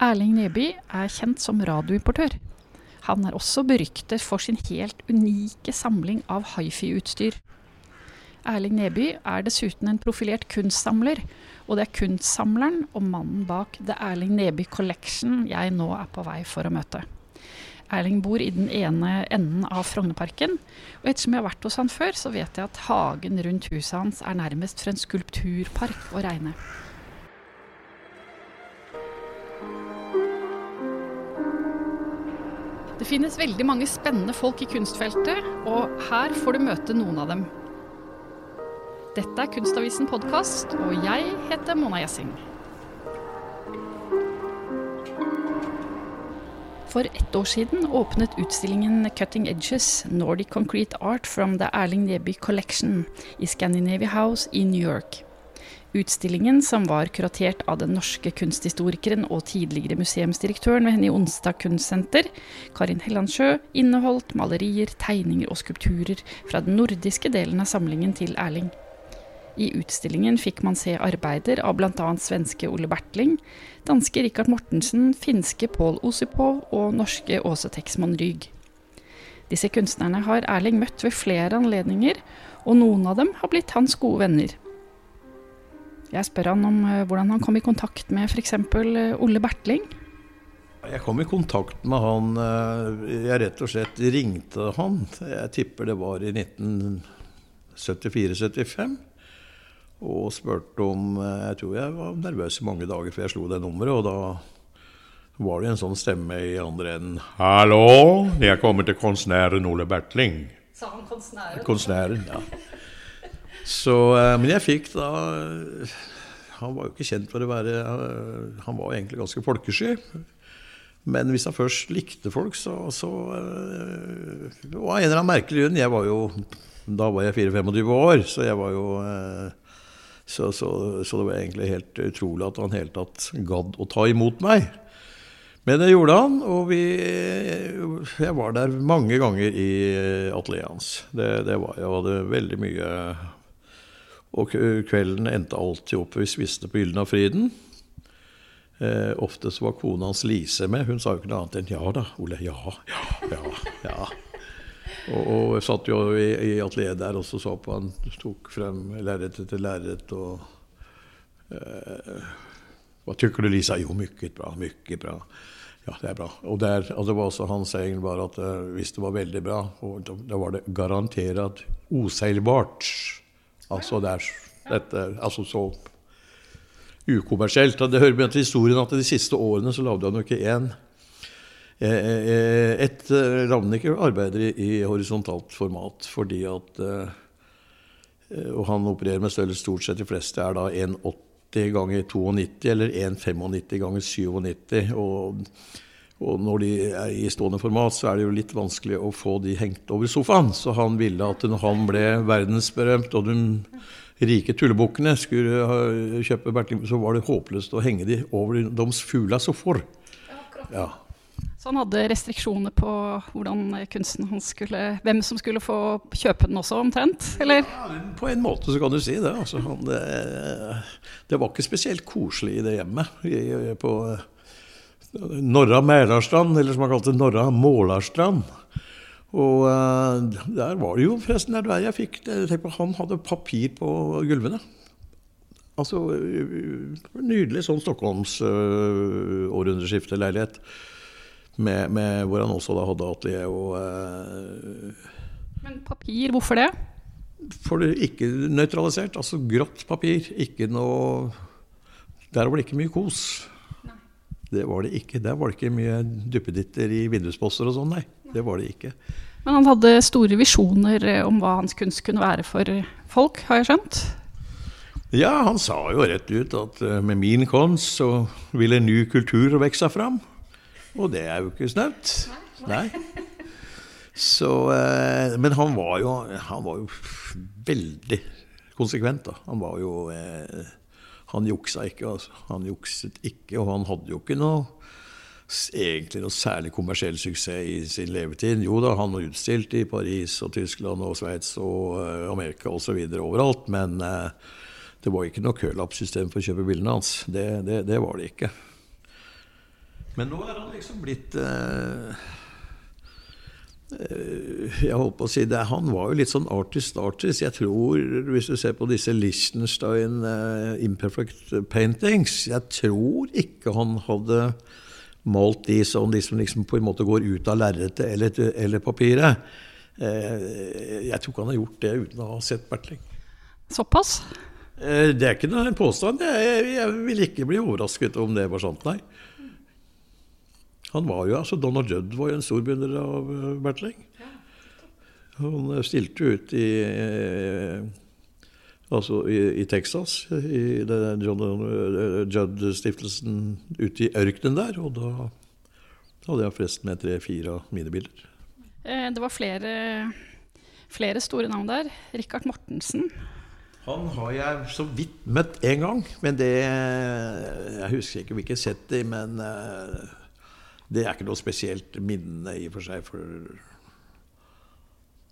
Erling Neby er kjent som radioimportør. Han er også beryktet for sin helt unike samling av hifi-utstyr. Erling Neby er dessuten en profilert kunstsamler, og det er kunstsamleren og mannen bak The Erling Neby Collection jeg nå er på vei for å møte. Erling bor i den ene enden av Frognerparken, og ettersom jeg har vært hos han før, så vet jeg at hagen rundt huset hans er nærmest for en skulpturpark å regne. Det finnes veldig mange spennende folk i kunstfeltet, og her får du møte noen av dem. Dette er Kunstavisen podkast, og jeg heter Mona Gjessing. For ett år siden åpnet utstillingen 'Cutting Edges Nordic Concrete Art from the Erling Neby Collection' i Scandinavia House i New York. Utstillingen, som var kuratert av den norske kunsthistorikeren og tidligere museumsdirektøren ved henne i Onsdag kunstsenter, Karin Hellandsjø, inneholdt malerier, tegninger og skulpturer fra den nordiske delen av samlingen til Erling. I utstillingen fikk man se arbeider av bl.a. svenske Ole Bertling, danske Rikard Mortensen, finske Pål Osipov og norske Åse Texman Rygg. Disse kunstnerne har Erling møtt ved flere anledninger, og noen av dem har blitt hans gode venner. Jeg spør han om uh, hvordan han kom i kontakt med f.eks. Olle Ole Bertling. Jeg kom i kontakt med han uh, Jeg rett og slett ringte han. Jeg tipper det var i 1974-75. Og spurte om Jeg tror jeg var nervøs i mange dager før jeg slo det nummeret. Og da var det en sånn stemme i andre enden. 'Hallo, jeg kommer til konsernæren Ole Bertling'. Sa han konsernæren? Konsernæren, ja. Så, men jeg fikk da Han var jo ikke kjent for å være Han var egentlig ganske folkesky. Men hvis han først likte folk, så, så Det av en eller annen merkelig grunn Jeg var jo Da var jeg 24-25 år, så jeg var jo så, så, så, det var egentlig helt utrolig at han helt tatt gadd å ta imot meg. Men det gjorde han, og vi, jeg var der mange ganger i atelieret hans. Det, det var, jeg hadde veldig mye Og kvelden endte alltid opp vi spiste på Gylden av Friden. Eh, ofte så var kona hans Lise med. Hun sa jo ikke noe annet enn 'ja da, Ole'. Ja, ja, ja. ja. Og, og jeg satt jo i, i atelieret der og så på han tok frem lerret etter lerret og eh, Hva tykker du, Lisa? Jo, mykket bra. Mykket bra. Ja, det er bra. Og, der, og det var også hans egen var at uh, hvis det var veldig bra, da var det garantert oseilbart. Altså det er dette Altså så ukommersielt. Det hører med til historien at de siste årene så lagde han jo ikke én et Ravnecker arbeider i horisontalt format fordi at Og han opererer med størrelse stort sett de fleste er da 1,80 ganger 92 eller 1,95 ganger 97. Og, og når de er i stående format, så er det jo litt vanskelig å få de hengt over sofaen. Så han ville at når han ble verdensberømt, og de rike tullebukkene skulle kjøpe Bertling, så var det håpløst å henge de over deres fugla sofaer. Ja. Så han hadde restriksjoner på hvordan kunsten hans skulle Hvem som skulle få kjøpe den også, omtrent? Eller? Ja, på en måte så kan du si det. Altså, han, det, det, var ikke spesielt koselig i det hjemmet. I, på Norra Mælarstrand, eller som han kalte Norra Målarstrand. Og uh, der var det jo forresten der jeg fikk det, på, Han hadde papir på gulvene. Altså Nydelig sånn Stockholms uh, århundreskifteleilighet. Med, med, hvor han også da hadde atelier og uh, Men papir, hvorfor det? For det ikke nøytralisert. Altså grått papir. Ikke noe Der var det ikke mye kos. Det var det ikke. Der var det ikke mye duppeditter i vindusposter og sånn, nei. Det var det ikke. Men han hadde store visjoner om hva hans kunst kunne være for folk, har jeg skjønt? Ja, han sa jo rett ut at med min kunst så vil en ny kultur vokse fram. Og det er jo ikke snaut. Nei. Så, eh, men han var, jo, han var jo veldig konsekvent. Da. Han var jo eh, Han juksa ikke. Altså. Han jukset ikke, og han hadde jo ikke noe egentlig noe særlig kommersiell suksess i sin levetid. Jo da, han var utstilt i Paris og Tyskland og Sveits og uh, Amerika osv. overalt, men uh, det var ikke noe kølappsystem for å kjøpe bildene hans. Det, det, det var det ikke. Men nå er han liksom blitt uh, jeg holdt på å si det, Han var jo litt sånn artist-artist. Jeg tror, hvis du ser på disse Liechtenstein uh, imperfect paintings Jeg tror ikke han hadde malt de sånn de som liksom på en måte går ut av lerretet eller, eller, papiret. Uh, jeg tror ikke han har gjort det uten å ha sett Bertling. Såpass? Uh, det er ikke noen påstand. Jeg, jeg vil ikke bli overrasket om det var sant, nei. Han var jo, altså Donald Judd var jo en stor begynner av eh, Bertling. Han eh, stilte ut i eh, altså i, i, Texas, i John Judd-stiftelsen ute i ørkenen der. Og da hadde jeg forresten med tre-fire av mine bilder. Det var flere, flere store navn der. Rikard Mortensen. Han har jeg så vidt møtt én gang. Men det Jeg husker ikke hvilket det, men det er ikke noe spesielt minne i og for seg, for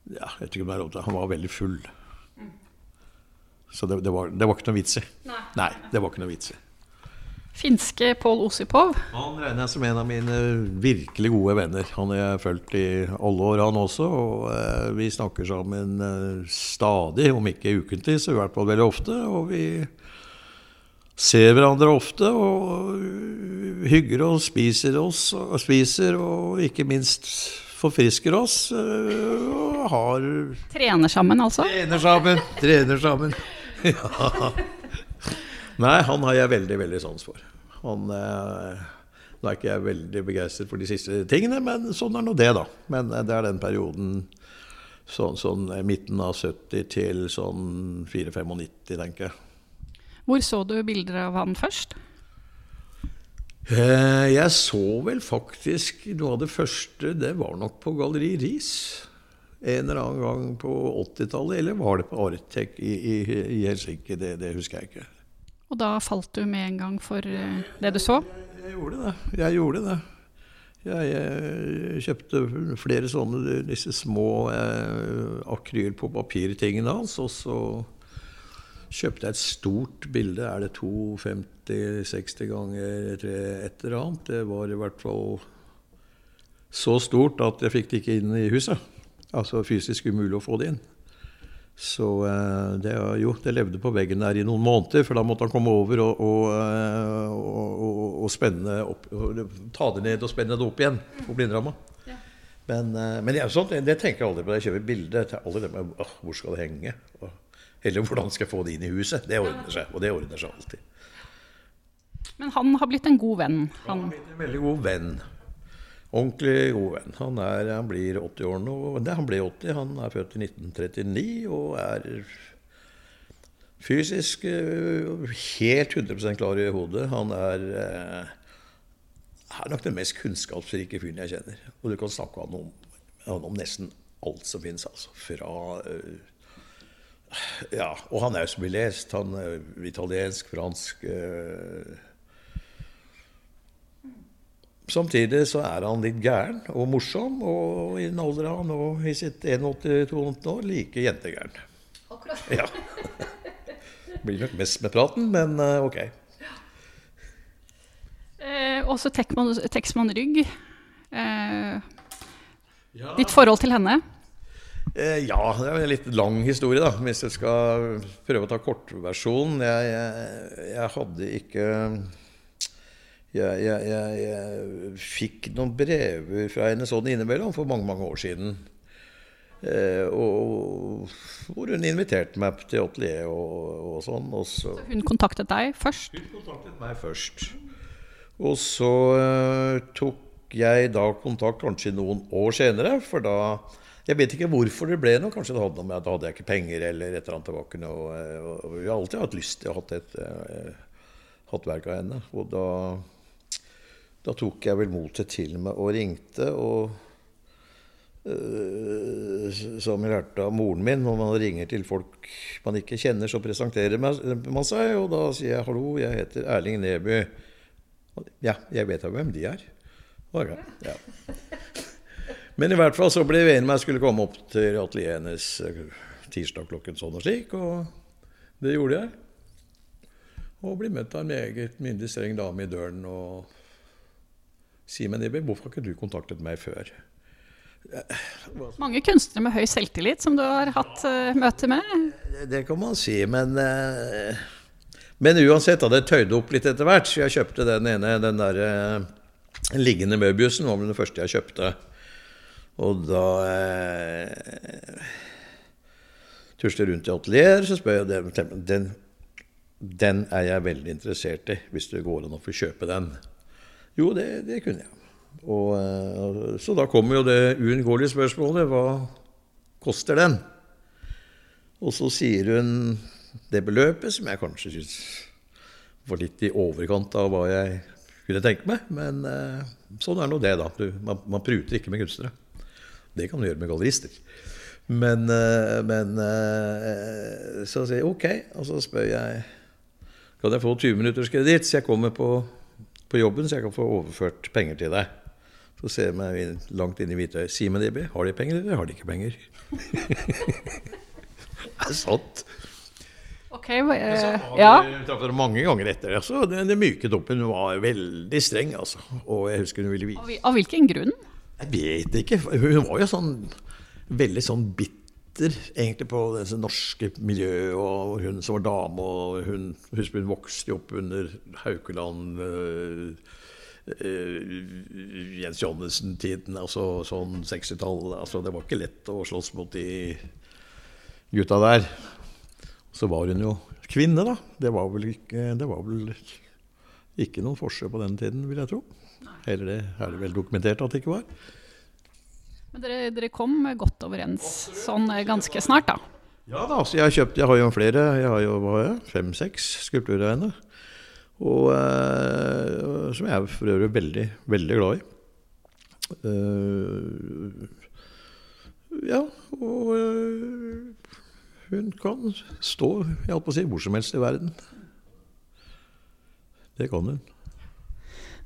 ja, jeg vet ikke om det er lov Han var veldig full. Så det, det, var, det, var, ikke noe vits i. Nei. Nei. det var ikke noe vits i. Finske Pål Osipov? Han regner jeg som en av mine virkelig gode venner. Han har jeg fulgt i alle år, han også. Og eh, vi snakker sammen eh, stadig, om ikke ukentlig, så i hvert fall veldig ofte. Og vi ser hverandre ofte og hygger og spiser oss og spiser og ikke minst forfrisker oss. Øh, og har Trener sammen, altså? Trener sammen. Trener sammen. Ja. Nei, han har jeg veldig, veldig sans for. Han eh, Nå er ikke jeg veldig begeistret for de siste tingene, men sånn er nå det, da. Men det er den perioden sånn, sånn midten av 70 til sånn 4-95, tenker jeg. Hvor så du bilder av han først? Eh, jeg så vel faktisk noe av det første, det var nok på Galleri Ris. En eller annen gang på 80-tallet, eller var det på Artek i, i, i Helsinki? Det, det, husker jeg ikke. Og da falt du med en gang for eh, det du så? Jeg, jeg gjorde det. Jeg gjorde det. Jeg, jeg kjøpte flere sånne disse små eh, akryl på papir-tingene hans. og så kjøpte jeg et stort bilde. Er det 250-60 ganger 3 et eller annet? Det var i hvert fall så stort at jeg fikk det ikke inn i huset. Altså fysisk umulig å få det inn. Så eh, det, jo, det levde på veggen der i noen måneder, for da måtte han komme over og, og, eh, og, og spenne opp, ta det ned og spenne det opp igjen på blindramma. Men, eh, men det, sånt, det, tenker jeg aldri på jeg kjøper bilde. Aldri det med, hvor skal det henge? Eller hvordan skal jeg få det inn i huset? Det ordner seg. Og det ordner seg alltid. Men han har blitt en god venn? Han, han har blitt en veldig god venn. Ordentlig god venn. Han, er, han blir 80 år nå. Nei, han ble 80. Han er født i 1939 og er fysisk eh, helt 100% klar i hodet. Han er, eh, er nok den mest kunnskapsrike fyren jeg kjenner. Og du kan snakke med han om, nesten alt som finnes. Altså. Fra uh, ja, og han er jo så mye lest. Han er italiensk, fransk eh. Samtidig så er han litt gæren og morsom, og i den alder han og i sitt 81-82 år, like jentegæren. Akkurat. Ja. Blir nok mest med praten, men ok. ok. Eh, også Texman Rygg. Eh, ja. Ditt forhold til henne? Eh, ja, det er en litt lang historie, da. Hvis jeg skal prøve å ta kortversjonen. Jeg, jeg, jeg hadde ikke jeg, jeg, jeg, fikk noen brever fra henne sånn innimellom for mange, mange år siden. Eh, og, hvor hun inviterte meg til atelier og, og sånn. Og så, så, hun kontaktet deg først? Hun kontaktet meg først. Og så eh, tok jeg da kontakt kanskje noen år senere, for da jeg vet ikke hvorfor det ble noe. Kanskje det hadde noe med at da hadde jeg ikke penger, eller et eller annet. tilbake noe Og Vi har alltid hatt lyst til å ha et eh, hatt verk av henne. Og da, da tok jeg vel motet til meg og ringte. og Uh, som jeg lærte av moren min, når man ringer til folk man ikke kjenner, så presenterer man seg, og da sier jeg 'hallo, jeg heter Erling Neby'. Ja, jeg vet da hvem de er. Okay, ja. Men i hvert fall så ble vi enige om jeg skulle komme opp til atelieret hennes eh, tirsdag klokken sånn og slik. Og det gjorde jeg. Og ble møtt av en meget myndig, streng dame i døren. Og Simen Nibbe, hvorfor har ikke du kontaktet meg før? Mange kunstnere med høy selvtillit som du har hatt uh, møte med? Det kan man si, men uh, Men uansett, da, det tøyde opp litt etter hvert. Så jeg kjøpte den ene, den der uh, liggende Møbiusen, var vel den første jeg kjøpte. Og da eh, tusler jeg rundt i atelier, så spør jeg dem den, den er jeg veldig interessert i, hvis det går an å få kjøpe den. Jo, det, det kunne jeg. Og, eh, så da kommer jo det uunngåelige spørsmålet hva koster den? Og så sier hun det beløpet som jeg kanskje syns var litt i overkant av hva jeg kunne tenke meg. Men eh, sånn er nå det, da. Du, man, man, pruter ikke med kunstnere. Det kan du gjøre med gallerister. Men, eh, men så sier jeg OK, og så spør jeg kan jeg få 20 minutters kreditt, så jeg kommer på, på jobben, så jeg kan få overført penger til deg. Så ser jeg meg langt inn i hvitøyet. Simen DB, har de penger, eller har de ikke penger? det er sant. Ok, uh, ja. vi traff henne mange ganger etter. Altså, det, den myket opp. Hun var veldig streng, altså. Og jeg husker hun ville vise Av hvilken grunn? Jeg vet ikke. Hun var jo sånn veldig sånn bitter egentlig på det norske miljøet. Og hun som var dame, og hun, husker hun vokste opp under Haukeland. Øh, øh, Jens Johannessen-tiden, altså sånn 60-tallet. Altså, det var ikke lett å slåss mot de gutta der. Så var hun jo kvinne, da. Det var vel ikke, det var vel ikke noen forskjell på den tiden, vil jeg tro. Heller det er det vel dokumentert at det ikke var. Men dere, dere kom godt overens sånn ganske snart, da? Ja da, så jeg har kjøpt Jeg har jo flere. Jeg har jo fem-seks skulpturer av henne. Og eh, som jeg er for øvrig veldig, veldig glad i. Uh, ja, og uh, hun kan stå jeg holdt på å si, hvor som helst i verden. Det kan hun.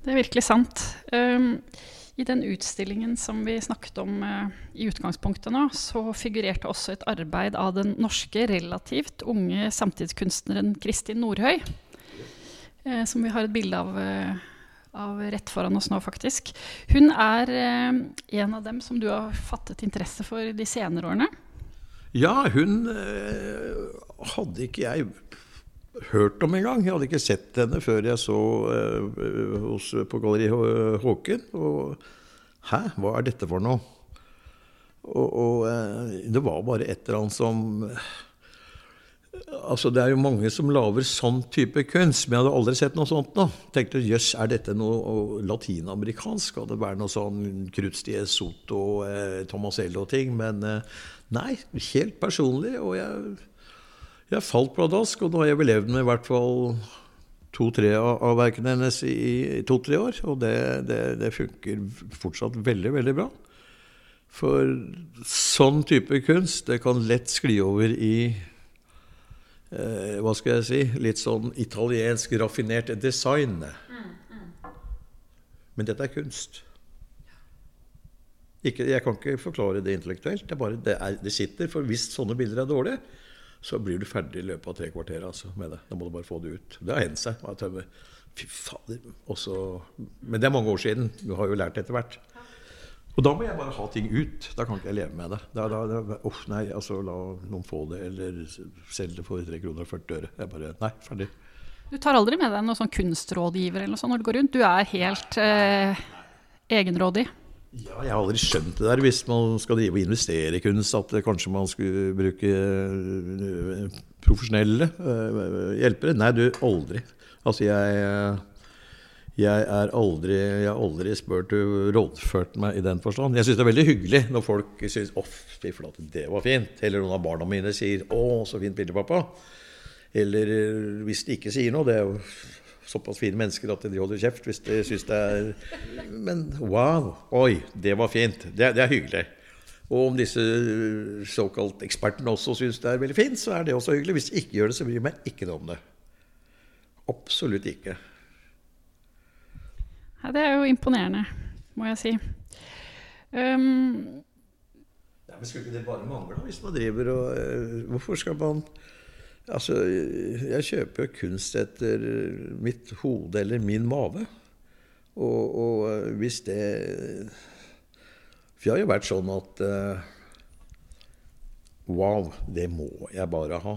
Det er virkelig sant. Um, I den utstillingen som vi snakket om uh, i utgangspunktet nå, så figurerte også et arbeid av den norske relativt unge samtidskunstneren Kristin Nordhøy. Eh, som vi har et bilde av, eh, av, rett foran oss nå, faktisk. Hun er eh, en av dem som du har fattet interesse for de senere årene? Ja, hun hadde ikke jeg hørt om engang. Jeg hadde ikke sett henne før jeg så hos, på Galleri Håken. Og hæ, hva er dette for noe? Og, og det var bare et eller annet som Altså, Det er jo mange som lager sånn type kunst, men jeg hadde aldri sett noe sånt nå. Tenkte jøss, er dette noe latinamerikansk? Skal det være noe sånn Krutstier Soto, eh, Tomasello-ting? Men eh, nei, helt personlig. Og jeg, jeg falt pladask, og nå har jeg belevd levd med i hvert fall to-tre av verkene hennes i, i to-tre år. Og det, det, det funker fortsatt veldig, veldig bra. For sånn type kunst, det kan lett skli over i eh, hva skal jeg si, litt sånn italiensk raffinert design. Men dette er kunst. Ikke, jeg kan ikke forklare det intellektuelt. Det, bare, det, er, det, sitter. For hvis sånne bilder er dårlige, så blir du ferdig i løpet av tre kvarter altså, med det. Da må du bare få det ut. Det har hendt seg. Fy fader. Også, men det er mange år siden. Du har jo lært etter hvert. Og da må jeg bare ha ting ut. Da kan ikke jeg leve med det. Da, da, da oh, nei, altså La noen få det, eller selge det for 3 kroner og 40 øre. Jeg bare Nei, ferdig. Du tar aldri med deg noen sånn kunstrådgiver eller noe sånt når du går rundt? Du er helt eh, egenrådig? Ja, jeg har aldri skjønt det der hvis man skal drive og investere i kunst, at kanskje man skulle bruke uh, profesjonelle uh, hjelpere. Nei, du, aldri. Altså, jeg jeg er aldri, jeg har aldri spurt rådført meg i den forstand. Jeg syns det er veldig hyggelig når folk syns 'Å, fy flate, det var fint'. Eller noen av barna mine sier 'Å, så fint bilde, pappa'. Eller eh, hvis de ikke sier noe. Det er jo såpass fine mennesker at de holder kjeft hvis de syns det er Men wow! Oi, det var fint. Det, det er hyggelig. Og om disse såkalt ekspertene også syns det er veldig fint, så er det også hyggelig. Hvis de ikke gjør det, så bryr jeg meg ikke noe om det. Absolutt ikke. Ja, det er jo imponerende, må jeg si. Um, ja, men Skulle ikke det bare mangle, hvis man driver og uh, Hvorfor skal man Altså, jeg kjøper jo kunst etter mitt hode eller min mage. Og, og hvis det For jeg har jo vært sånn at uh, Wow, det må jeg bare ha.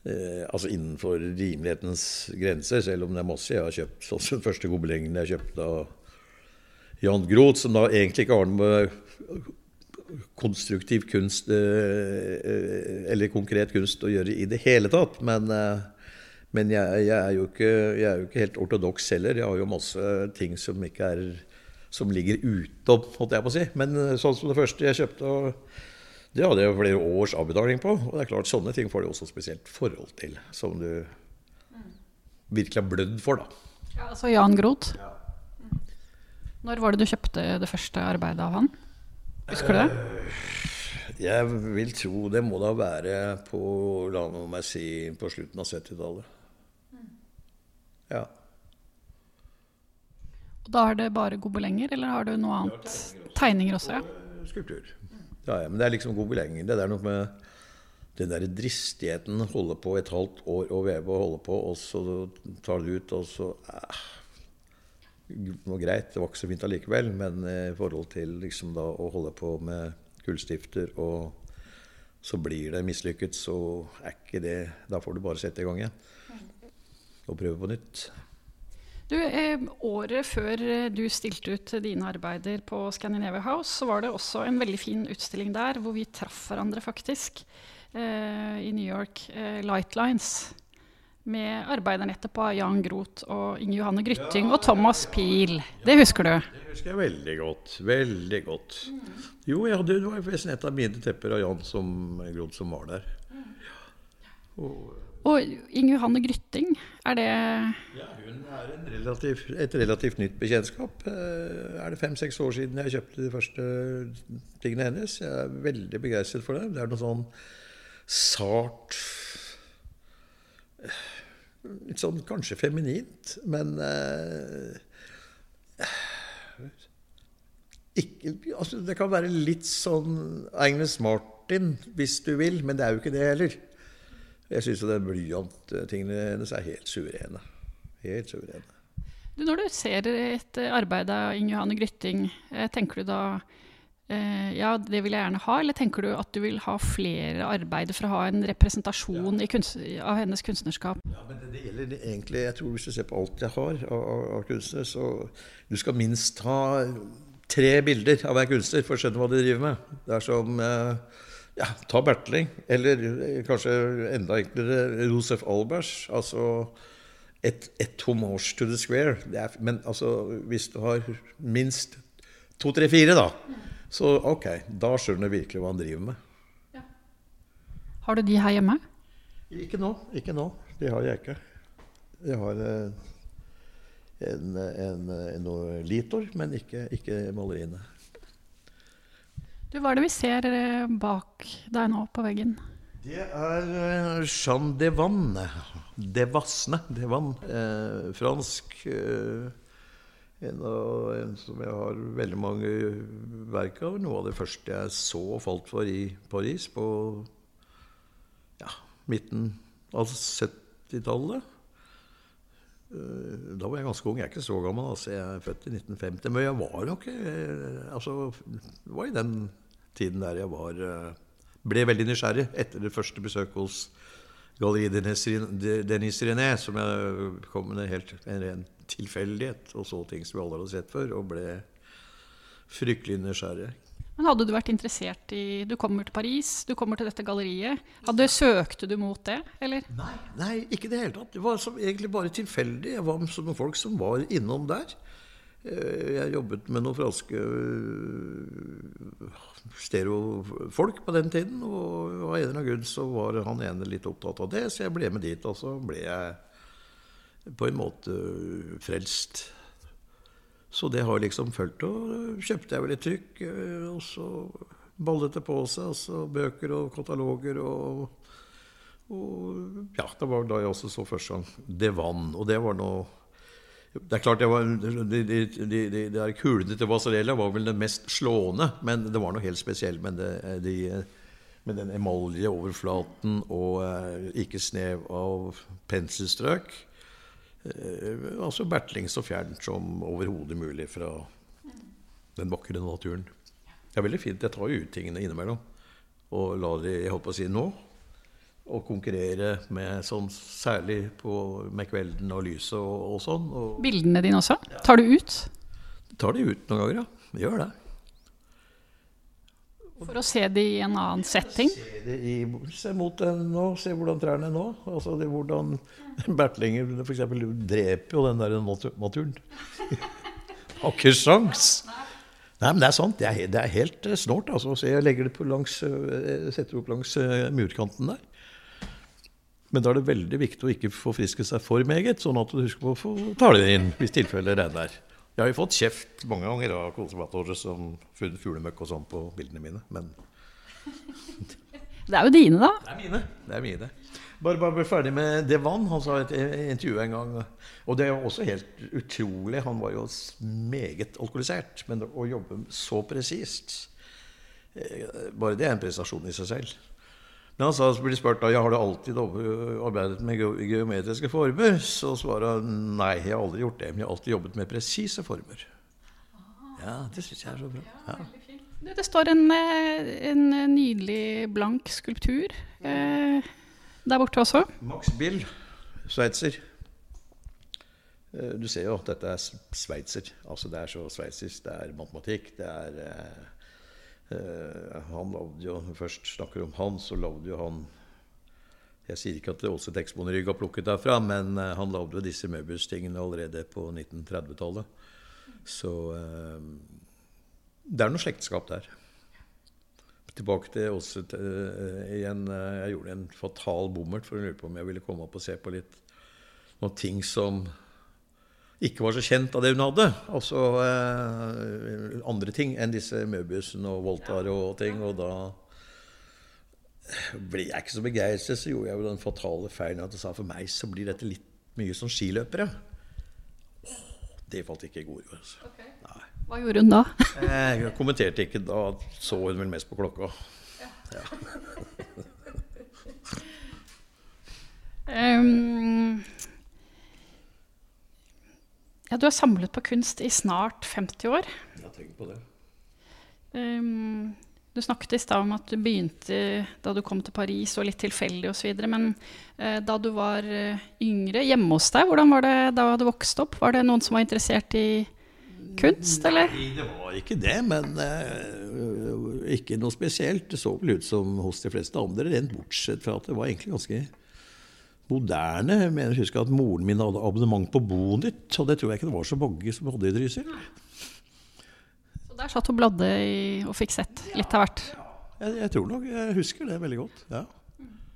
Uh, altså innenfor rimelighetens grenser, selv om det er masse jeg har kjøpt. Sånn som den første gobelengen jeg kjøpte av Jan Groth, som da egentlig ikke har noe med konstruktiv kunst uh, eller konkret kunst å gjøre i det hele tatt. Men men jeg, jeg, er ikke, jeg, er jo ikke, helt ortodoks heller. Jeg har jo masse ting som ikke er som ligger utom, holdt jeg på å si. Men eh, sånn som det første jeg kjøpte, det hadde jeg flere års avbetaling på. Og det er klart, sånne ting får du også spesielt forhold til, som du virkelig har blødd for, da. Ja, altså Jan Groth. Ja. Når var det du kjøpte det første arbeidet av han? Husker du det? Eh, jeg vil tro det må da være på, la meg si, på slutten av 70-tallet. Ja. Og Da er det bare gobelenger, eller har du noe annet? Tegninger også, ja? Skulptur. Ja, ja, men det er liksom gobelenger. Det er noe med den der dristigheten. Holde på et halvt år og veve og holde på, og så tar du ut, og så eh, Noe greit, det var ikke så fint allikevel, men i forhold til liksom da å holde på med gullstifter, og så blir det mislykket, så er ikke det Da får du bare sette i gang igjen og prøve på nytt. Du, eh, Året før eh, du stilte ut dine arbeider på Scandinavia House, så var det også en veldig fin utstilling der hvor vi traff hverandre, faktisk. Eh, I New York. Eh, Lightlines. Med arbeiderne etterpå, Jan Groth og Inge Johanne Grytting ja, og Thomas Pil. Det husker du? Det husker jeg veldig godt. Veldig godt. Mm. Jo, jeg hadde, det var forresten et av mine tepper av Jan som, Groth som var der. Og, og Inge Johanne Grytting, er det Ja, hun er relativ, et relativt nytt bekjentskap. Eh, er det fem-seks år siden jeg kjøpte de første tingene hennes? Jeg er veldig begeistret for det. Det er noe sånn sart Litt sånn kanskje feminint, men eh, ikke, altså Det kan være litt sånn Agnes Martin, hvis du vil, men det er jo ikke det heller. Jeg syns blyanttingene hennes er helt suverene. Helt suverene. Du, når du ser et arbeid av Inge Johanne Grytting, eh, tenker du da ja, det vil jeg gjerne ha, eller tenker du at du vil ha flere arbeider for å ha en representasjon ja. kunst, av hennes kunstnerskap? Ja, men det, det, gjelder egentlig Jeg tror hvis du ser på alt jeg har av, av, kunstnere, så du skal minst ha tre bilder av hver kunstner for å skjønne hva de driver med. Det er som eh, ja, ta Bertling. Eller eh, kanskje enda enklere Josef Albers. Altså et, et homage to the square. Er, men altså, hvis du har minst to, tre, fire, da, så ok, da skjønner du virkelig hva han driver med. Ja. Har du de her hjemme? Ikke nå. Ikke nå. De har jeg ikke. Jeg har eh, en, en, en, litor, men ikke, ikke maleriene. Du, hva er det vi ser eh, bak deg nå på veggen? Det er Jeanne Jean de Vanne. De Vassne. De Vanne. Eh, fransk. Eh, en, av, en, som jeg har veldig mange verk av. Noe av det første jeg så og falt for i Paris på ja, midten av 70-tallet. Eh, da var jeg ganske ung. Jeg er ikke så gammel. Altså. Jeg er født i 1950. Men jeg var nok altså, Det var i den tiden der jeg var eh, ble veldig nysgjerrig etter det første besøket hos Galleri Denis René, som jeg kom med helt, en ren tilfeldighet og så ting som vi aldri hadde sett før, og ble fryktelig nysgjerrig. Men Hadde du vært interessert i Du kommer til Paris, du kommer til dette galleriet. Hadde, søkte du mot det, eller? Nei, nei ikke i det hele tatt. Det var som, egentlig bare tilfeldig. Jeg var med noen folk som var innom der. Eh, jeg jobbet med noen franske eh, stereofolk på den tiden. Og av en eller annen grunn så var han ene litt opptatt av det, så jeg ble med dit. Og så ble jeg på en måte frelst. Så det har liksom fulgt. Og kjøpte jeg vel et trykk, eh, og så ballet det på seg. Altså bøker og kataloger og, og Ja, det var da jeg også så første gang Vann. Og det var noe det er klart, det, var, de, de, de, de, der kulene til Vasarella var vel det mest slående, men det var noe helt spesielt med, med den emaljeoverflaten og ikke snev av penselstrøk. Eh, altså bertling så fjernt som overhodet mulig fra den vakre naturen. Det er veldig fint. Jeg tar jo ut tingene innimellom og lar de jeg holdt på å si nå. Og konkurrere med sånn, særlig på, med kvelden og lyset og, og sånn. Og Bildene dine også? Tar du ut? tar de ut noen ganger, ja. Gjør det. For å se det i en annen setting? Se, det i, se mot den nå, se hvordan trærne er nå. Altså det, hvordan bertlinger f.eks. dreper jo den der natu- naturen. Har ikke sjans. Nei, men det er sant. Det er, det er helt eh, snålt. Altså. Så jeg legger det på langs, eh, setter det opp langs eh, murkanten der. Men da er det veldig viktig å ikke forfriske seg for meget, sånn at du husker på å ta det inn hvis tilfellet regner. Jeg har jo fått kjeft mange ganger av konservatorer som funnet fuglemøkk og sånn på bildene mine, men Det er jo dine, da. det er mine. Det er mine. Bare, bare bli ferdig med det vann. Han sa i et intervju en gang Og det er jo også helt utrolig. Han var jo meget alkoholisert. Men å jobbe så presist eh, Bare det er en prestasjon i seg selv. Men han blir spurt da, ja, har du alltid arbeidet med geometriske former. Så svarer han nei, jeg har aldri gjort det. Men jeg har alltid jobbet med presise former. Ja, det syns jeg er så bra. Ja. Du, Det står en, eh, en nydelig blank skulptur eh, der borte også. Max Bill, sveitser. Eh, Du ser jo at dette er sveitser. Altså det er så sveitsisk. Det er matematikk. Det er eh, eh, Han lagde jo Først snakker om han, så lagde jo han Jeg sier ikke at Åse Texbond Rygg har plukket derfra, men eh, han lagde jo disse Möbius-tingene allerede på 1930-tallet. Så eh, det er noe slektskap der. Tilbake til Åse eh, igjen. eh, Jeg gjorde en fatal bommert for å lurte på om jeg ville komme opp og se på litt noen ting som ikke var så kjent av det hun hadde. Altså eh, andre ting enn disse Møbiusene og Voltar og ting. Og da ble jeg ikke så begeistret, så gjorde jeg jo den fatale feilen at jeg sa for meg så blir dette litt mye som skiløpere. Det falt ikke i god jord. Altså. Okay. Hva gjorde hun da? Jeg kommenterte ikke da, så hun vel mest på klokka. Um, ja, du har samlet på kunst i snart 50 år. Jeg tenker på det. Um, du snakket i stad om at du begynte da du kom til Paris og litt tilfeldig osv. Men uh, da du var eh, yngre, hjemme hos deg, hvordan var det da du vokste opp? Var det noen som var interessert i kunst, eller? Nei, det var ikke det, men uh, ikke noe spesielt. Det så vel ut som hos de fleste andre, rent bortsett fra at det var egentlig ganske moderne. Jeg mener, husker at moren min hadde abonnement på Bonytt, og det tror jeg ikke det var så mange som hadde i Trysil. Så der satt hun bladde i, og fikk sett litt av hvert. Jeg, jeg tror nok jeg husker det veldig godt. ja.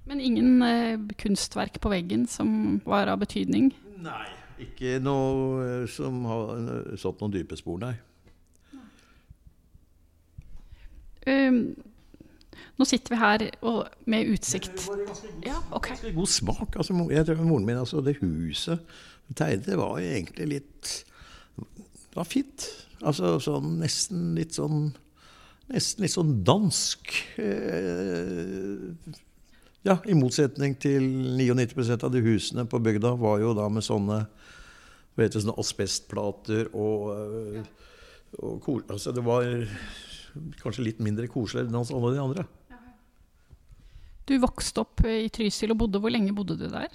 Men ingen eh, kunstverk på veggen som var av betydning? Nei, ikke noe eh, som har eh, satt noen dype spor, nei. Um, nå sitter vi her og, med utsikt. Ja, ok. Ganske god smak. Altså, jeg tror moren min, altså det huset hun tegnet, det var egentlig litt Det var fint. Altså sånn nesten litt sånn Nesten litt sånn dansk. Eh, ja, i motsetning til 99% av de husene på bygda var jo da med sånne hva heter sånne asbestplater og, eh, og altså Det var kanskje litt mindre koselig enn alle de andre. Du vokste opp i Trysil og bodde Hvor lenge bodde du der?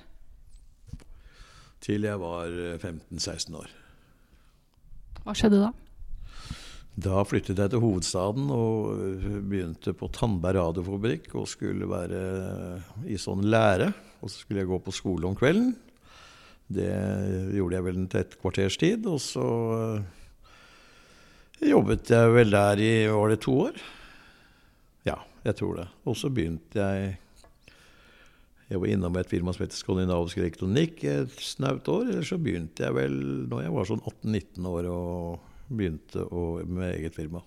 Til jeg var eh, 15-16 år. Hva skjedde da? Da flyttet jeg til hovedstaden og begynte på Tandberg radiofabrikk og skulle være i sånn lære. Og så skulle jeg gå på skole om kvelden. Det gjorde jeg vel til et kvarters tid. Og så eh, jobbet jeg vel der i Var det to år? Jeg tror det. Og så begynte jeg Jeg var innom et firma som heter Skandinavisk elektronikk et snaut år. Eller så begynte jeg vel når jeg var sånn 18-19 år og begynte å, med eget firma.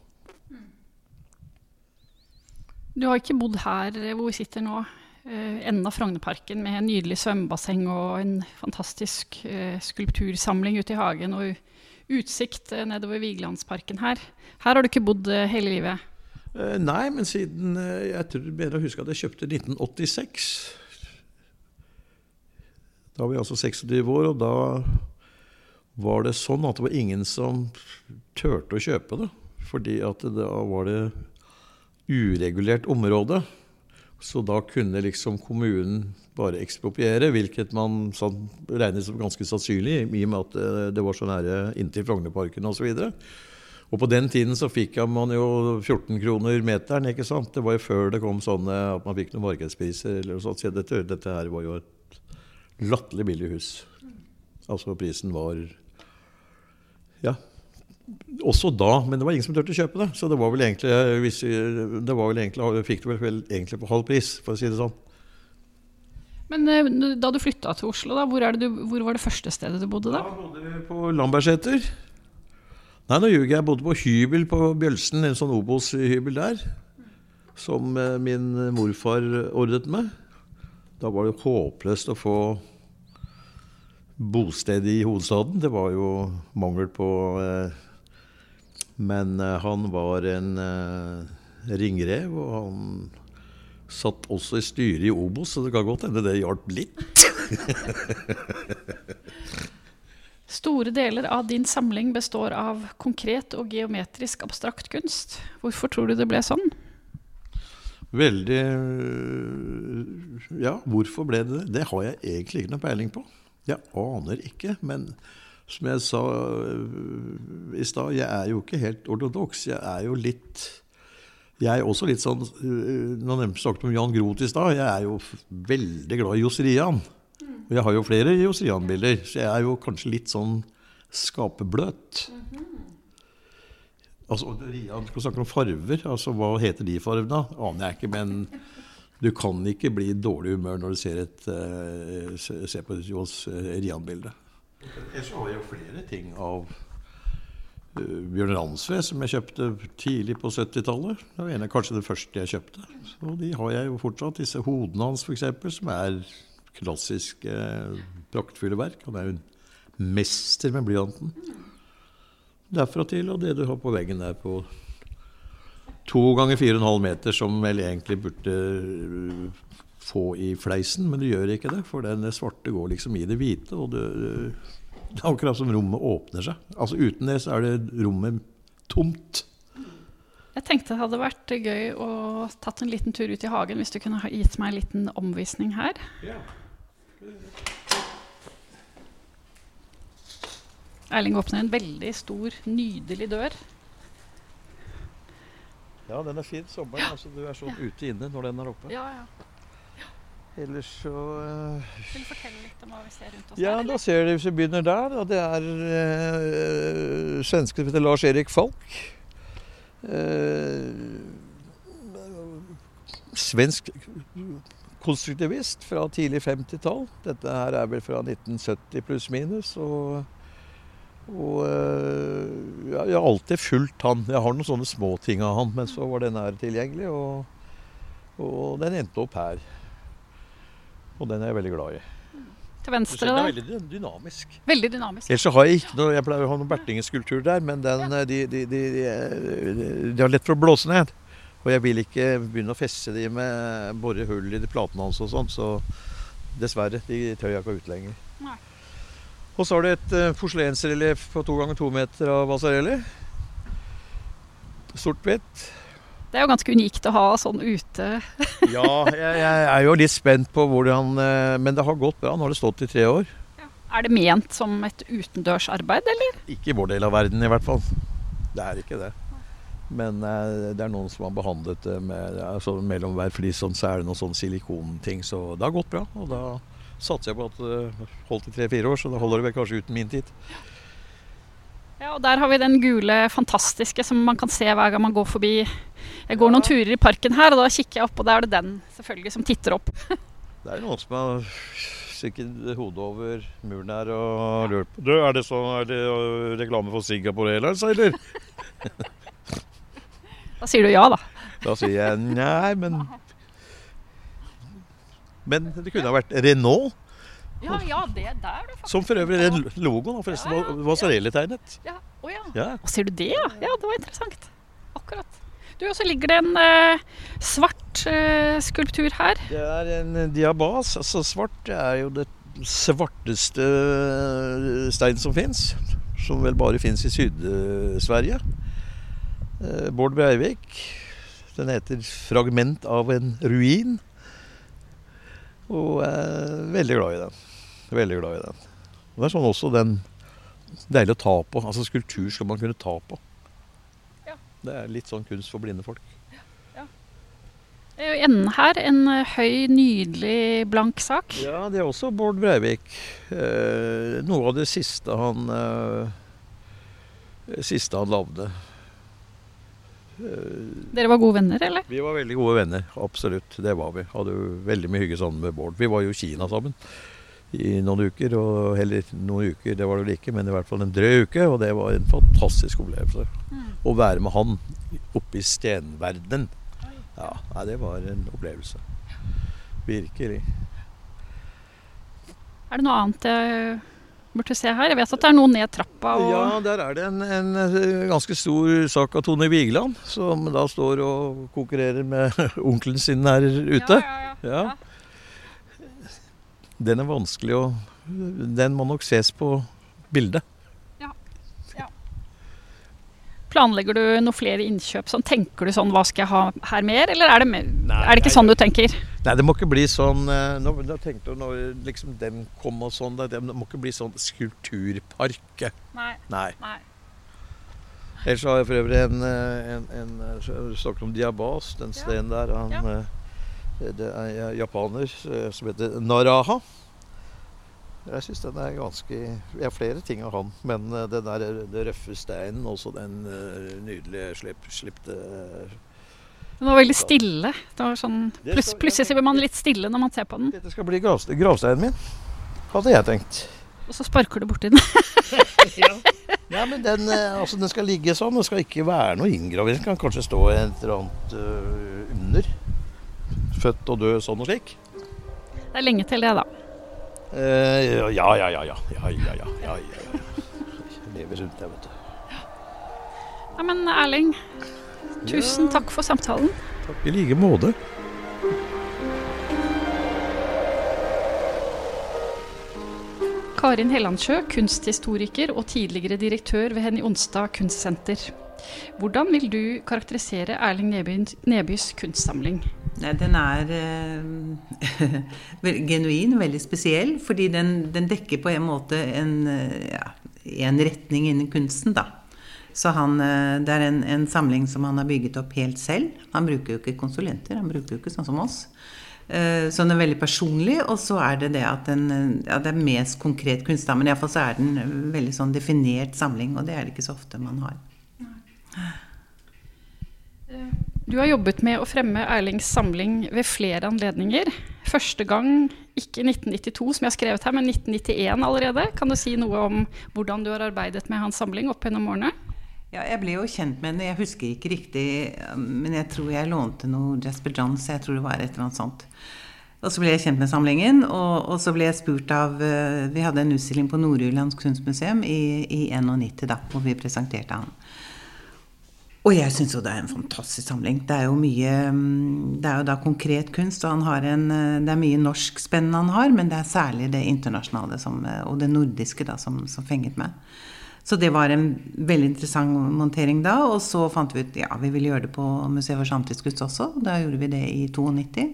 Du har ikke bodd her hvor vi sitter nå, eh, enden av Frognerparken med en nydelig svømmebasseng og en fantastisk eh, skulptursamling ute i hagen og utsikt eh, nedover Vigelandsparken her. Her har du ikke bodd hele livet. Eh, nei, men siden eh, Jeg tror bedre å at jeg kjøpte 1986. Da var vi altså 26 år, og da var det sånn at det var ingen som turte å kjøpe det. Fordi at da var det uregulert område. Så da kunne liksom kommunen bare ekspropriere, hvilket man regnet som ganske sannsynlig, i og med at eh, det var så nære inntil Frognerparken osv. Og, så og på den tiden så fikk man jo 14 kroner meteren, ikke sant. Det var jo før det kom sånne at man fikk noen markedspriser eller noe sånt. Så dette, dette her var jo et latterlig billig hus. Altså prisen var ja, også da, men det var ingen som turte å kjøpe det. Så det var vel egentlig, hvis, det var vel egentlig fikk du vel egentlig på halv pris, for å si det sånn. Men eh, da du flytta til Oslo, da, hvor, du, hvor, var det første stedet du bodde da? Da bodde vi på Lambertseter. Nei, nå ljuger jeg. Jeg bodde på hybel på Bjølsen, en sånn Obos-hybel der. Som eh, min morfar ordret med. Da var det håpløst å få bosted i hovedstaden. Det var jo mangel på eh, Men eh, han var en ringrev, og han satt også i styret i Obos, så det kan godt hende det hjalp litt. Store deler av din samling består av konkret og geometrisk abstrakt kunst. Hvorfor tror du det ble sånn? Veldig Ja, hvorfor ble det det? Det har jeg egentlig ikke noe peiling på. Jeg aner ikke, men som jeg sa uh, i stad, jeg er jo ikke helt ortodoks. Jeg er jo litt Jeg er også litt sånn uh, Nå snakket om Jan Groth i stad. Jeg er jo veldig glad i Johs Rian. Og jeg har jo flere Johs Rian-bilder, så jeg er jo kanskje litt sånn skaperbløt. Altså, Rian skal snakke om farver. altså Hva heter de fargene? Aner jeg ikke, men du kan ikke bli i dårlig humør når du ser, et, uh, ser på Johs uh, Rian-bilde. Jeg så jo flere ting av uh, Bjørn Ransve som jeg kjøpte tidlig på 70-tallet. Det var en av kanskje det første jeg kjøpte. Så de har jeg jo fortsatt. Disse hodene hans f.eks., som er klassiske, praktfulle verk. Han er jo en mester med blyanten. Derfra til og det du har på veggen der på to ganger fire og en halv meter, som vel egentlig burde uh, få i fleisen, men du gjør ikke det. For den svarte går liksom i det hvite, og det, det er akkurat som rommet åpner seg. Altså Uten det så er det rommet tomt. Jeg tenkte det hadde vært gøy å tatt en liten tur ut i hagen, hvis du kunne ha gitt meg en liten omvisning her. Ja. Erling åpner en veldig stor, nydelig dør. Ja, den er fin sommeren. Ja. Altså, du er sånn ute inne når den er oppe. Ja, ja. Ellers så uh, Vil du fortelle litt om hva vi ser rundt oss ja, der? Da ser du, Hvis vi begynner der, da, det er uh, svenske som heter Lars Erik Falk. Uh, svensk konstruktivist fra tidlig 50-tall. Dette her er vel fra 1970 pluss minus. og og øh, ja, jeg har alltid fulgt han. Jeg har noen sånne småting av han, men så var den her tilgjengelig, og, og, den endte opp her. Og den er jeg veldig glad i. Til venstre der. Er veldig dynamisk. Veldig dynamisk. Ellers så har jeg ikke noe Jeg pleier å ha noen bertingeskulptur der, men den, ja. de, de, de, de, har lett for å blåse ned. Og jeg vil ikke begynne å feste de med bore hull i de platene hans og sånn, så dessverre, de tør jeg ikke ut lenger. Nei. Og så har du et uh, porselensrelieff på to ganger to meter av Vasarelli. Sort-hvitt. Det er jo ganske unikt å ha sånn ute. ja, jeg, jeg, er jo litt spent på hvordan uh, Men det har gått bra. Nå har det stått i tre år. Ja. Er det ment som et utendørsarbeid, eller? Ikke i vår del av verden, i hvert fall. Det er ikke det. Men eh, det er noen som har behandlet det med altså, mellom hver flis sånn, så er det noen sånn silikonting. Så det har gått bra. Og da satser jeg på at det holdt i tre-fire år, så da holder det vel kanskje uten min tid. Ja, og Der har vi den gule, fantastiske som man kan se hver gang man går forbi. Jeg går ja. noen turer i parken her, og da kikker jeg opp, og da er det den selvfølgelig som titter opp. det er noen som har stukket hodet over muren her og lurt på er det sånn, er det reklame for Singapore Airlines, eller? da sier du ja, da. Da sier jeg nei, men men det kunne ha vært Renault. Ja, ja, det der det Som for øvrig den logoen forresten ja, ja, Vasarelli-tegnet. Ja. Å ja. ja. Og ser du det, ja? Ja, det var interessant. Akkurat. Du, Og så ligger det en eh, svart eh, skulptur her. Det er en diabas. Altså svart er jo det svarteste stein som fins. Som vel bare fins i Syd-Sverige. Eh, Bård Breivik. Den heter 'Fragment av en ruin'. Og jeg er veldig glad i den. Veldig glad i den. Og det er sånn også den Deilig å ta på. Altså skulptur skal man kunne ta på. Ja. Det er litt sånn kunst for blinde folk. Det er jo enden her en eh, høy, nydelig, blank sak. Ja, det er også Bård Breivik. Eh, noe av det siste han Siste han lagde. Eh, Dere var gode venner, eller? vi var veldig gode venner, absolutt. Det var vi. Hadde jo veldig mye hygge sammen med Bård. Vi var jo i Kina sammen i noen uker. Og heller noen uker, det var det vel ikke, men i hvert fall en drøy uke. Og det var en fantastisk opplevelse. Å være med han oppe i stenverdenen. Ja, nei, det var en opplevelse. Virkelig. Er det noe annet jeg burde se her? Jeg vet at det er noe ned trappa. Og... Ja, der er det en, en eh, ganske stor sak av Tone Vigeland, som da står og konkurrerer med onkelen sin her ute. Ja, ja, ja. Ja. Den er vanskelig å Den må nok ses på bildet. Planlegger du noen flere innkjøp? Sånn, tenker du sånn hva skal jeg ha her mer, eller er det, mer, Nei, er det ikke nei, sånn du tenker? Nei, det må ikke bli sånn eh, Nå, da tenkte du når liksom den kom og sånn, det, må ikke bli sånn skulpturpark. Nei. Nei. Nei. Ellers har jeg for øvrig en, en, en, en Snakket om diabas, den steinen der. Han, Ja. eh, Det er japaner eh, som heter Naraha. Jeg syns den er ganske Jeg har flere ting av han, men eh, den der det røffe steinen, også den eh, nydelige slipte slipte Den var veldig stille. Det var sånn, Det pluss, plutselig så blir man litt stille når man ser på den, Dette skal bli gravste, gravsteinen min, hadde jeg tenkt. og så sparker du borti den. Ja, men den, eh, altså, den skal ligge sånn. Det skal ikke være noe inngravering. Den kan kanskje stå et eller annet uh, under. Født og død sånn og slik. Det er lenge til det, da. Uh, ja, ja, ja, ja. ja, ja, ja, ja, ja, ja. Jeg lever rundt det, vet du. Ja, men Erling, tusen takk for samtalen. Takk i like måte. Karin Hellandsjø, kunsthistoriker og tidligere direktør ved Henny Onstad kunstsenter. Hvordan vil du karakterisere Erling Nebys, kunstsamling? Nei, den er eh, genuin, veldig spesiell, fordi den, den dekker på en måte en, ja, en retning innen kunsten, da. Så han, eh, det er en, en samling som han har bygget opp helt selv. Han bruker jo ikke konsulenter, han bruker jo ikke sånn som oss. Eh, Så den er veldig personlig, og så er det det at den, eh, ja, det er mest konkret kunst. Men iallfall så er den en veldig sånn definert samling, og det er det ikke så ofte man har. Du har jobbet med å fremme Erlings samling ved flere anledninger. Første gang ikke 1992, som jeg har skrevet her, men 1991 allerede. Kan du si noe om hvordan du har arbeidet med hans samling opp gjennom årene? Ja, jeg ble jo kjent med den. Jeg husker ikke riktig, men jeg tror jeg lånte noe Jasper Johns. Jeg tror det var et eller annet sånt. Og så ble jeg kjent med samlingen, og, og så ble jeg spurt av eh, Vi hadde en utstilling på Nord-Jyllands kunstmuseum i, i 91, da, hvor vi presenterte han. Og jeg syns jo det er en fantastisk samling. Det er jo mye mm, Det er jo da konkret kunst, og han har en eh, Det er mye norsk spennende han har, men det er særlig det internasjonale som, eh, og det nordiske da, som, som fenget meg. Så det var en veldig interessant montering da. Og så fant vi ut ja, vi ville gjøre det på Museet for samtidskunst også. Da gjorde vi det i 92.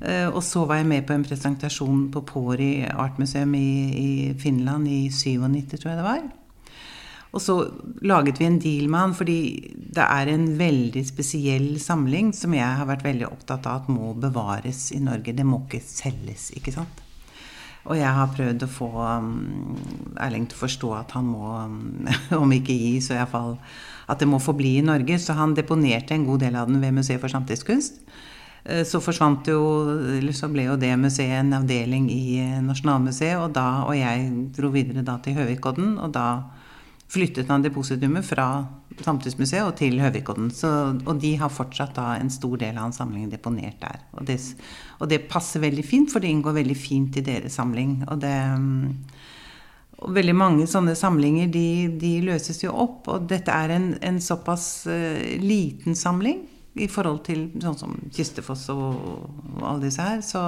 Eh, Og så var jeg med på en presentasjon på Pori artmuseum i, i Finland i 97, tror jeg det var. Og så laget vi en deal med han, fordi det er en veldig spesiell samling som jeg har vært veldig opptatt av at må bevares i Norge. Det må ikke selges, ikke sant. Og jeg har prøvd å få um, Erling til å forstå at han må, um, om ikke gi, så iallfall at det må forbli i Norge. Så han deponerte en god del av den ved Museet for samtidskunst. Eh, Så forsvant jo, eller så ble jo det museet en avdeling i eh, Nasjonalmuseet, og, da, og jeg dro videre da til Høvikodden, og da flyttet han depositumet fra Samtidsmuseet og til Høvikodden. Så, og de har fortsatt da en stor del av hans samling deponert der. Og det, og det passer veldig fint, for det inngår veldig fint i deres samling. Og det mm, og veldig mange sånne samlinger de, de løses jo opp, og dette er en, en såpass uh, liten samling i forhold til sånn som Kistefoss og, og alle disse her. Så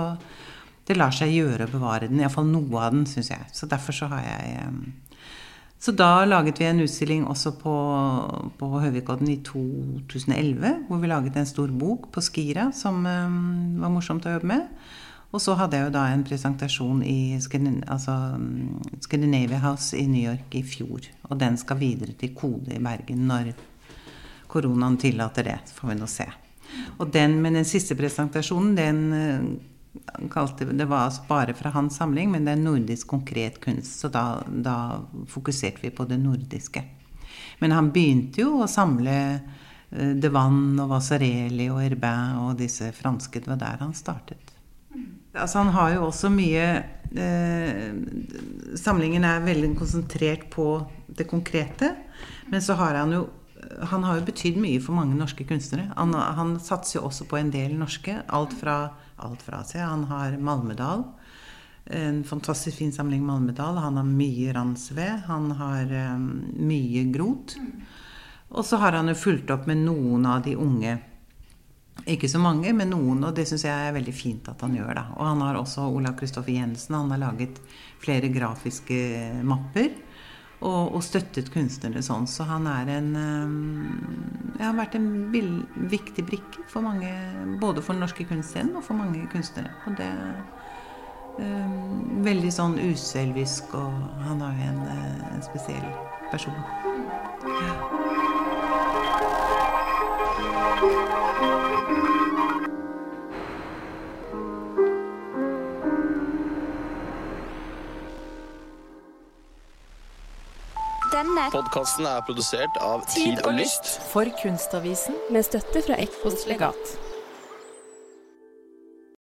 det lar seg gjøre å bevare den. Iallfall noe av den, syns jeg. Så derfor så har jeg eh, Så da laget vi en utstilling også på, på Høvikodden i 2011, hvor vi laget en stor bok på Skira som um, var morsomt å jobbe med. Og så hadde jeg jo da en presentasjon i altså, Scandinavia House i New York i fjor. Og den skal videre til Kode i Bergen når koronaen tillater det. Så får vi nå se. Og den, men den siste presentasjonen, den eh, kalte, Det var altså bare fra hans samling, men det er nordisk konkret kunst. Så da, da fokuserte vi på det nordiske. Men han begynte jo å samle uh, De Vann og Vasareli og Herbin og disse franske. Det var der han startet. Altså, han har jo også mye eh, Samlingen er veldig konsentrert på det konkrete. Men så har han jo han har jo betydd mye for mange norske kunstnere. Han, han, satser jo også på en del norske. Alt fra, alt fra seg. Han har Malmedal. En fantastisk fin samling Malmedal. Han har mye ransved. Han har um, mye grot. Og så har han jo fulgt opp med noen av de unge ikke så mange, men noen, og det syns jeg er veldig fint at han gjør. da. Og han har også Olav Kristoffer Jensen. Han har laget flere grafiske mapper. Og, og støttet kunstnere sånn. Så han er en ja, har vært en viktig brikke for mange, både for den norske kunstscenen og for mange kunstnere. Og det um, Veldig sånn uselvisk, og han er jo en, eh, en spesiell person. Ja. Denne podkasten er produsert av Tid og Lyst. For Kunstavisen med støtte fra Ekpos legat.